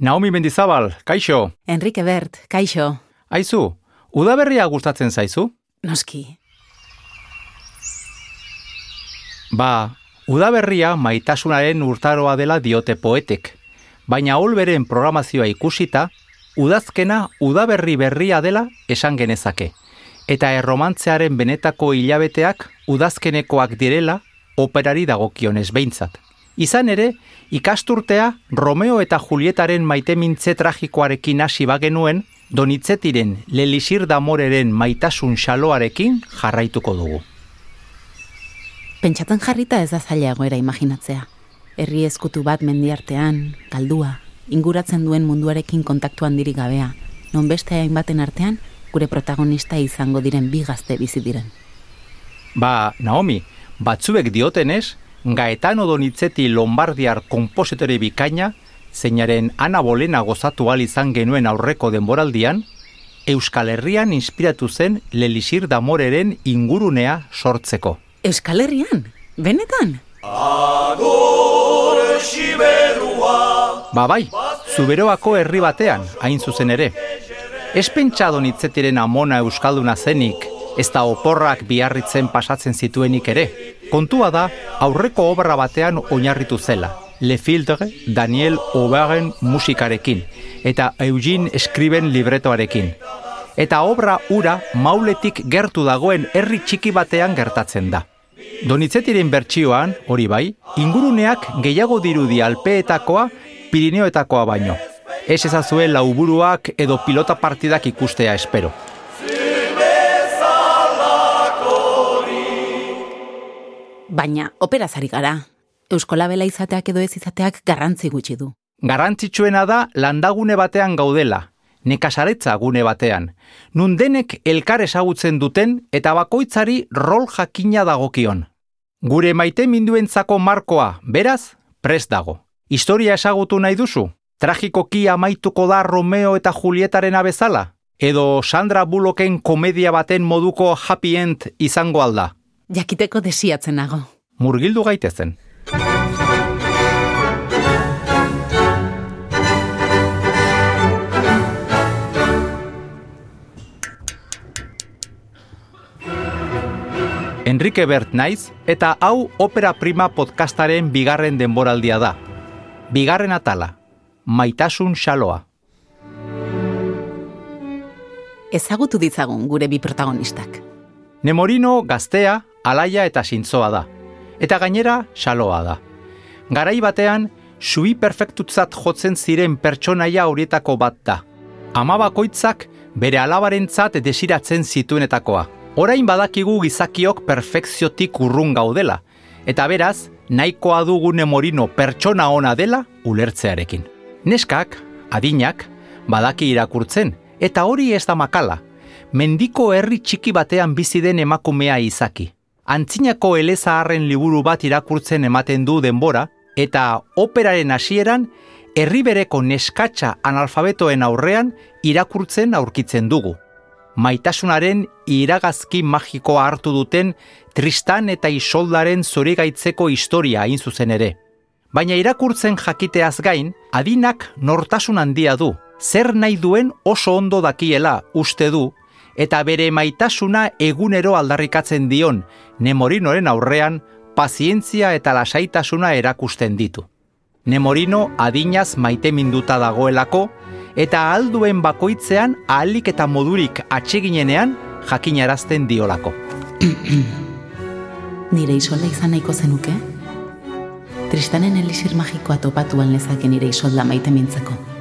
Naomi Mendizabal, kaixo. Enrique Bert, kaixo. Aizu, udaberria gustatzen zaizu? Noski. Ba, udaberria maitasunaren urtaroa dela diote poetek. Baina olberen programazioa ikusita, udazkena udaberri berria dela esan genezake. Eta erromantzearen benetako hilabeteak udazkenekoak direla operari dagokionez behintzat. Izan ere, ikasturtea Romeo eta Julietaren maitemintze tragikoarekin hasi bagenuen, donitzetiren lelisir damoreren maitasun xaloarekin jarraituko dugu. Pentsatzen jarrita ez da zailago era imaginatzea. Herri eskutu bat mendiartean, galdua, inguratzen duen munduarekin kontaktuan diri gabea, non beste hainbaten artean, gure protagonista izango diren bi gazte bizi diren. Ba, Naomi, batzuek diotenez, Gaetano Donizetti Lombardiar kompositore bikaina, zeinaren Ana Bolena gozatu al izan genuen aurreko denboraldian, Euskal Herrian inspiratu zen Lelisir Damoreren ingurunea sortzeko. Euskal Herrian? Benetan? Ba bai, zuberoako herri batean, hain zuzen ere. Ez pentsa Donizettiren amona Euskalduna zenik, ez da oporrak biarritzen pasatzen zituenik ere. Kontua da, aurreko obra batean oinarritu zela. Le Filtre, Daniel Aubaren musikarekin, eta Eugene Escriben libretoarekin. Eta obra ura mauletik gertu dagoen herri txiki batean gertatzen da. Donitzetiren bertsioan, hori bai, inguruneak gehiago dirudi alpeetakoa, Pirineoetakoa baino. Ez ezazue lauburuak edo pilota partidak ikustea espero. Baina, operazari gara. Euskola bela izateak edo ez izateak garrantzi gutxi du. Garrantzitsuena da landagune batean gaudela, nekasaretza gune batean. Nun denek elkar ezagutzen duten eta bakoitzari rol jakina dagokion. Gure maite minduentzako markoa, beraz, prest dago. Historia ezagutu nahi duzu? Tragikoki amaituko da Romeo eta Julietaren abezala? Edo Sandra Bullocken komedia baten moduko happy end izango alda? Jakiteko desiatzen nago. Murgildu gaitezen. Enrique Bert naiz eta hau Opera Prima podcastaren bigarren denboraldia da. Bigarren atala, maitasun xaloa. Ezagutu ditzagun gure bi protagonistak. Nemorino gaztea, alaia eta sintzoa da. Eta gainera, xaloa da. Garai batean, sui perfektutzat jotzen ziren pertsonaia horietako bat da. Ama bakoitzak bere alabarentzat desiratzen zituenetakoa. Orain badakigu gizakiok perfekziotik urrun gaudela, eta beraz, nahikoa dugu Nemorino pertsona ona dela ulertzearekin. Neskak, adinak, badaki irakurtzen, eta hori ez da makala, mendiko herri txiki batean bizi den emakumea izaki. Antzinako elezaharren liburu bat irakurtzen ematen du denbora, eta operaren hasieran herri bereko neskatxa analfabetoen aurrean irakurtzen aurkitzen dugu. Maitasunaren iragazki magikoa hartu duten Tristan eta Isoldaren zorigaitzeko historia hain zuzen ere. Baina irakurtzen jakiteaz gain, adinak nortasun handia du, zer nahi duen oso ondo dakiela uste du, eta bere maitasuna egunero aldarrikatzen dion, Nemorinoren aurrean, pazientzia eta lasaitasuna erakusten ditu. Nemorino adinaz maite minduta dagoelako, eta alduen bakoitzean ahalik eta modurik atseginenean jakinarazten diolako. Nire isolda izan nahiko zenuke? Tristanen elisir magikoa topatuan lezake nire isolda maite mintzako.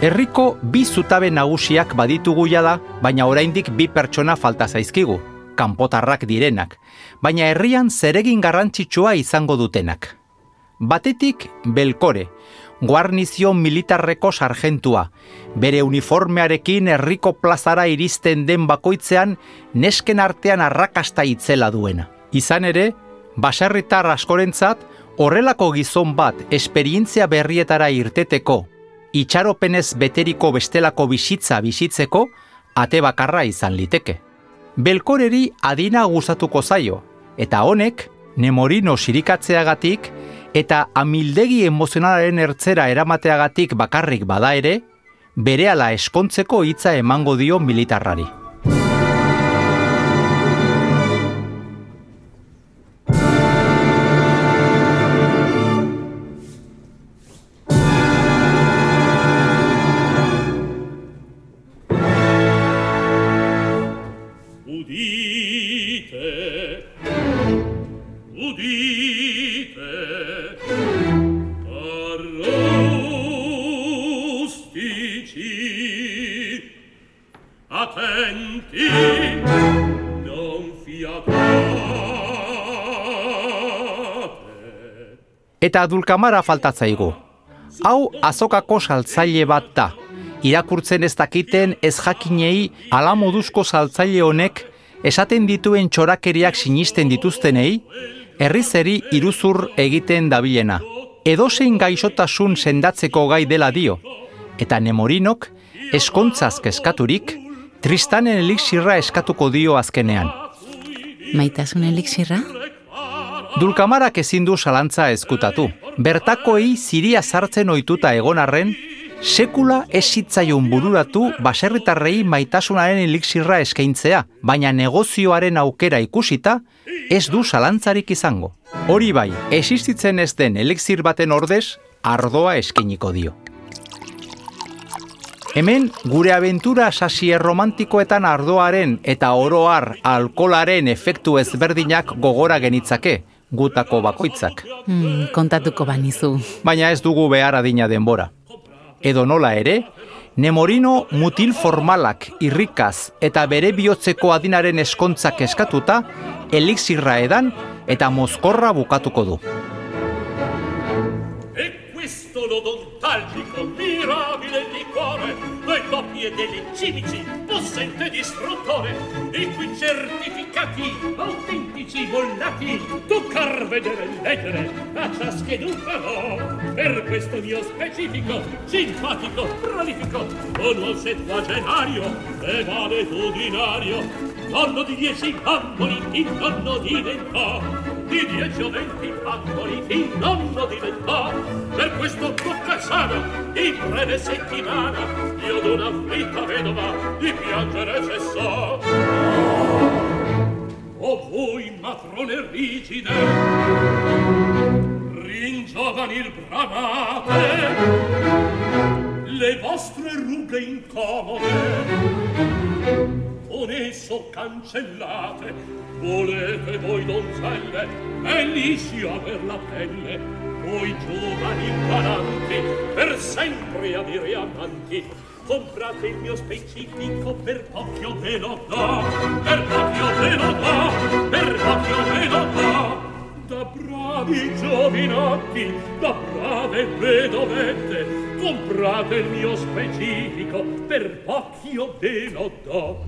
Herriko bi zutabe nagusiak baditugu da, baina oraindik bi pertsona falta zaizkigu, kanpotarrak direnak, baina herrian zeregin garrantzitsua izango dutenak. Batetik, Belkore, guarnizio militarreko sargentua, bere uniformearekin herriko plazara iristen den bakoitzean nesken artean arrakasta itzela duena. Izan ere, baserritar askorentzat, horrelako gizon bat esperientzia berrietara irteteko, itxaropenez beteriko bestelako bizitza bizitzeko, ate bakarra izan liteke. Belkoreri adina gustatuko zaio, eta honek, Nemorino sirikatzeagatik, eta amildegi emozionalaren ertzera eramateagatik bakarrik bada ere, berehala eskontzeko hitza emango dio militarrari. Eta dulkamara faltatzaigu. Hau azokako saltzaile bat da. Irakurtzen ez dakiten ez jakinei ala moduzko saltzaile honek esaten dituen txorakeriak sinisten dituztenei, herrizeri iruzur egiten dabilena. Edozein gaixotasun sendatzeko gai dela dio. Eta Nemorinok, eskontzaz eskaturik, Tristanen elixirra eskatuko dio azkenean. Maitasun elixirra? Dulkamarak ezin du salantza ezkutatu. Bertakoei ziria sartzen ohituta egon arren, sekula esitzaion bururatu baserritarrei maitasunaren elixirra eskaintzea, baina negozioaren aukera ikusita, ez du salantzarik izango. Hori bai, existitzen ez den elixir baten ordez, ardoa eskainiko dio. Hemen, gure abentura sasie romantikoetan ardoaren eta oroar alkolaren efektu ezberdinak gogora genitzake, gutako bakoitzak. Hmm, kontatuko banizu. Baina ez dugu behar adina denbora. Edo nola ere, Nemorino mutil formalak irrikaz eta bere bihotzeko adinaren eskontzak eskatuta, elixirra edan eta mozkorra bukatuko du. E questo l'odontalgico mirabile liquore, due copie degli cimici possente distruttore i cui certificati autentici bollati toccar vedere e leggere a ciascheduca no per questo mio specifico simpatico prolifico un settuagenario e valetudinario. Nonno di dieci bamboli il nonno diventò di dieci o venti bamboli, il nonno diventò. Per questo tocca sana, in breve settimana, io d'una vita vedova di piangere cessò. O voi, matrone rigide, ringiovanil bramate, le vostre rughe incomode, con esso cancellate. Volete voi donzelle bellissima aver la pelle. Voi giovani galanti per sempre avere amanti. Comprate il mio specifico per pochio ve lo do per pochio ve lo do per pochio ve lo do da bravi giovinotti, da brave vedovette, comprate il mio specifico, per poch'io ve lo do.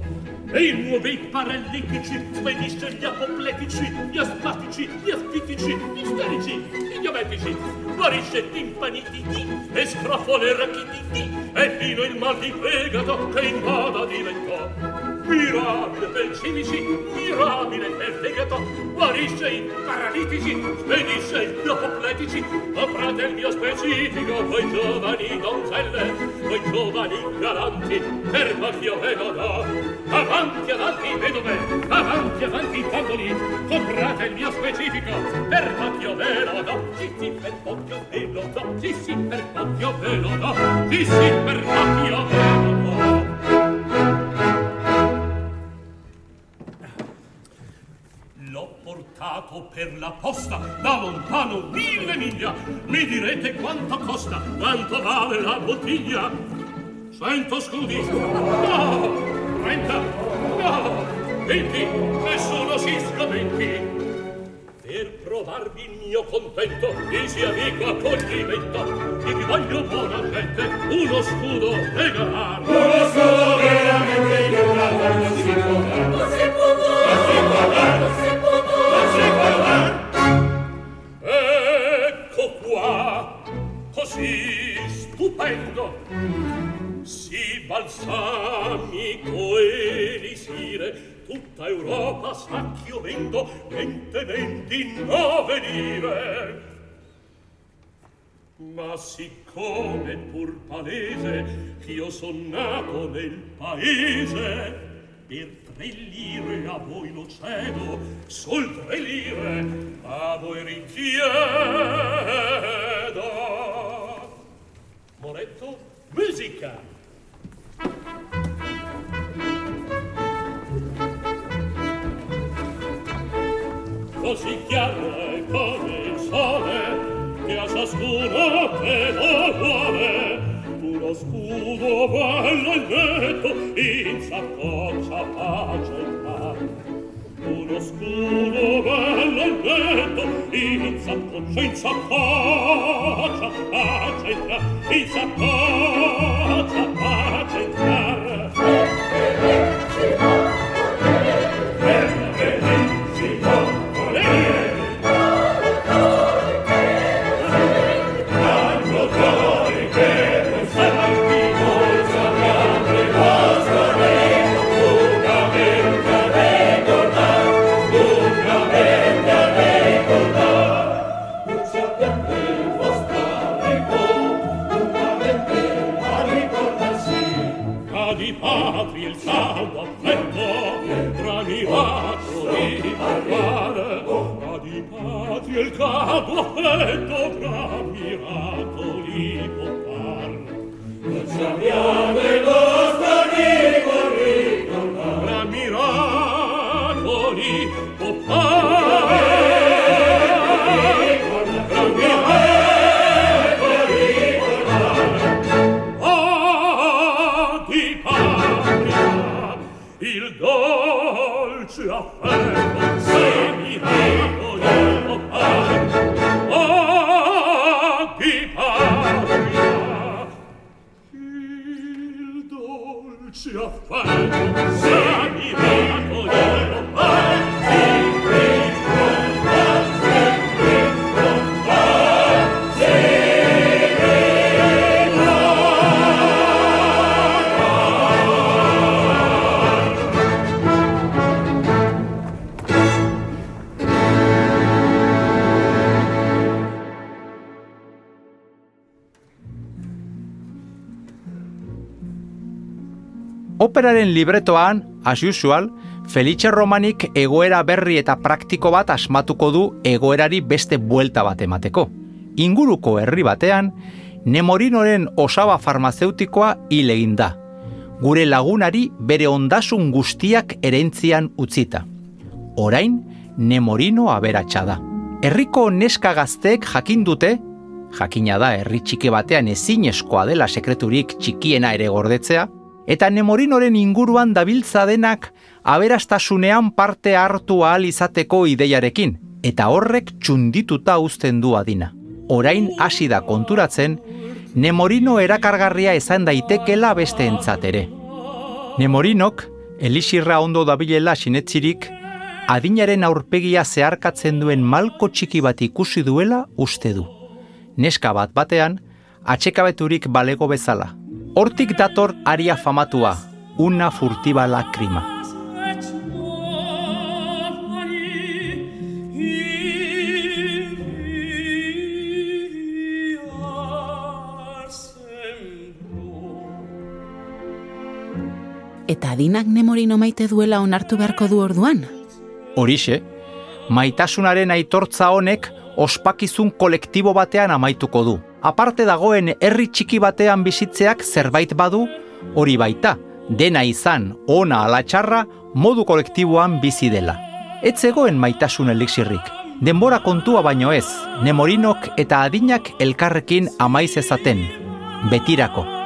E i nuovi paralitici, spedisce gli apopletici, gli asmatici, gli astitici, gli isterici, gli diabetici, guarisce timpanititi, e scrofole rachititi, e fino il mal di fegato che in moda diventò mirabile per cimici, mirabile per fegato, guarisce i paralitici, spedisce gli apopletici, comprate il mio specifico, voi giovani donzelle, voi giovani galanti, per qualche avevo da, avanti avanti vedove, avanti avanti tavoli, comprate il mio specifico, per qualche ve lo do, sì, per pochio ve lo do, sì, per pochio ve lo do, sì, si per pochio ve lo do, Parto per la posta da lontano mille miglia. Mi direte quanto costa, quanto vale la bottiglia? Cento scudi? No! Trenta? No! Venti? Nessuno si scomenti! Per provarvi il mio contento, disi amico accoglimento, e vi voglio buonamente uno scudo regalar. Uno scudo veramente che una volta si può dar. Non si può dar. Non si può dar. Non si può dar. ma sacchio vendo vente venti nove lire ma siccome pur palese ch'io son nato nel paese per tre lire a voi lo cedo sol tre lire a voi richiedo. Moretto musica. così chiaro è come il sole che a ciascuno te lo vuole uno scudo bello e netto in saccoccia pace e pan uno scudo bello e netto in saccoccia in saccoccia pace e pan in saccoccia Operaren libretoan, as usual, Felice Romanik egoera berri eta praktiko bat asmatuko du egoerari beste buelta bat emateko. Inguruko herri batean, Nemorinoren osaba farmazeutikoa hil egin da. Gure lagunari bere ondasun guztiak erentzian utzita. Orain, Nemorino aberatsa da. Herriko neska gazteek jakin dute, jakina da herri txiki batean ezinezkoa dela sekreturik txikiena ere gordetzea, eta Nemorinoren inguruan dabiltza denak aberastasunean parte hartu ahal izateko ideiarekin, eta horrek txundituta uzten du adina. Orain hasi da konturatzen, Nemorino erakargarria esan daitekela beste ere. Nemorinok, Elisirra ondo dabilela sinetzirik, adinaren aurpegia zeharkatzen duen malko txiki bat ikusi duela uste du. Neska bat batean, atxekabeturik balego bezala, Hortik dator aria famatua, una furtiba lakrima. Eta adinak nemorino maite duela onartu beharko du orduan? Horixe, maitasunaren aitortza honek ospakizun kolektibo batean amaituko du. Aparte dagoen herri txiki batean bizitzeak zerbait badu, hori baita, dena izan, ona ala txarra, modu kolektiboan bizi dela. Ez zegoen maitasun elixirrik. Denbora kontua baino ez, nemorinok eta adinak elkarrekin amaiz ezaten. Betirako.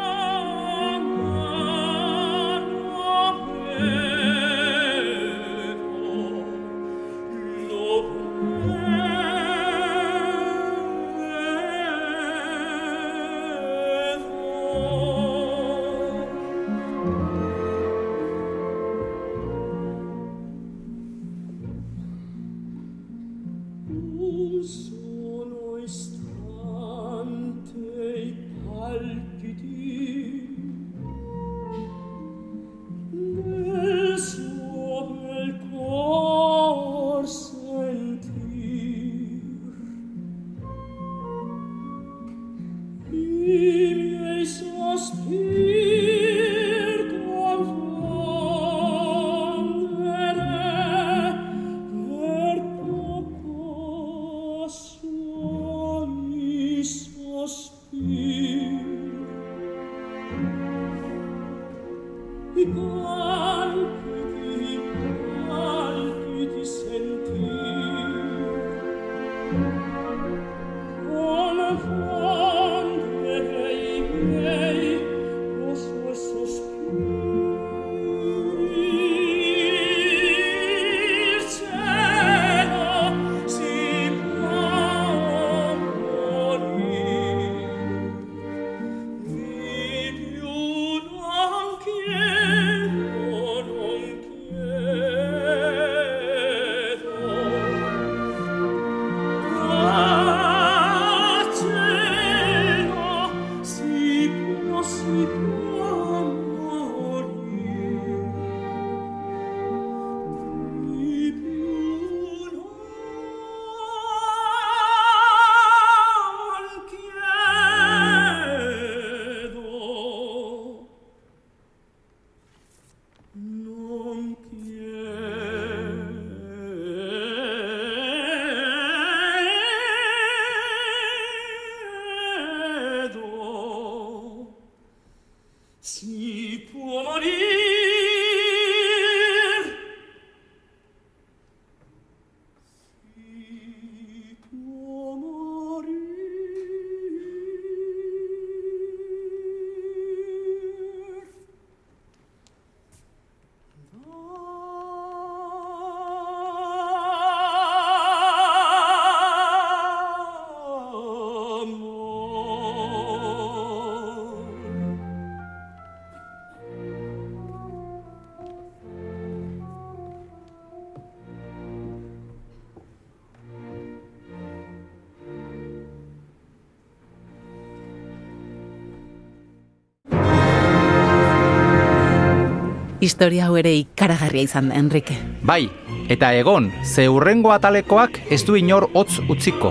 Historia hau ere ikaragarria izan da, Enrique. Bai, eta egon, ze urrengo atalekoak ez du inor hotz utziko.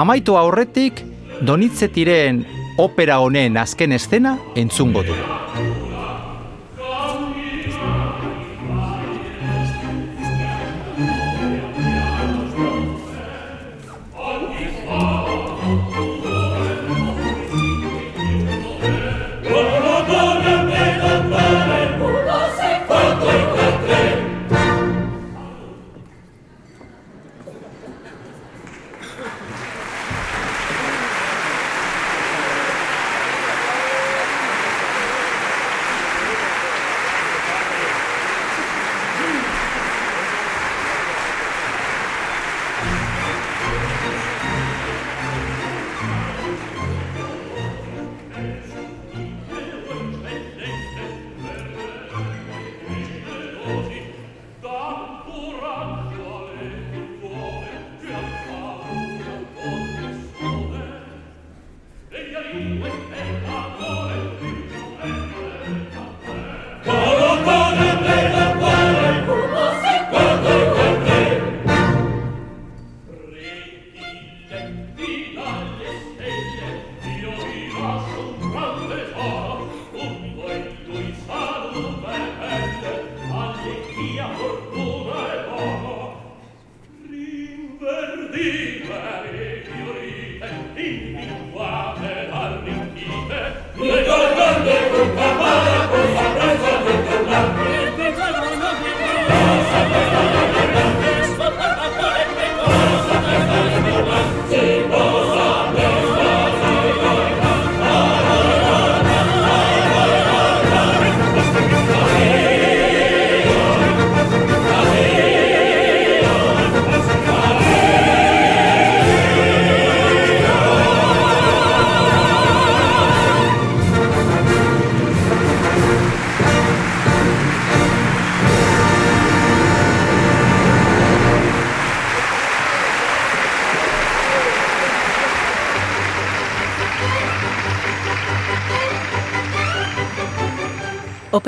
Amaitu aurretik, donitzetiren opera honen azken estena entzungo du.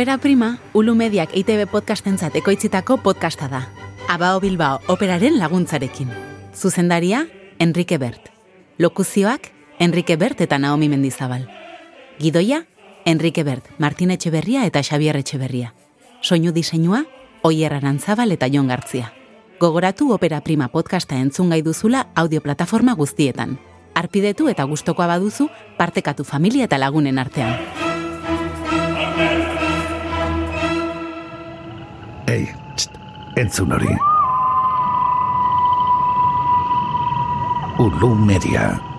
Opera Prima, Ulu Mediak EITB podcastentzat ekoitzitako podcasta da. Abao Bilbao operaren laguntzarekin. Zuzendaria, Enrique Bert. Lokuzioak, Enrique Bert eta Naomi Mendizabal. Gidoia, Enrique Bert, Martin Etxeberria eta Xavier Etxeberria. Soinu diseinua, Oier Arantzabal eta Jon Gartzia. Gogoratu Opera Prima podcasta entzun gai duzula audioplataforma guztietan. Arpidetu eta gustokoa baduzu, partekatu familia eta lagunen artean. Entzun hori. Ulu Media.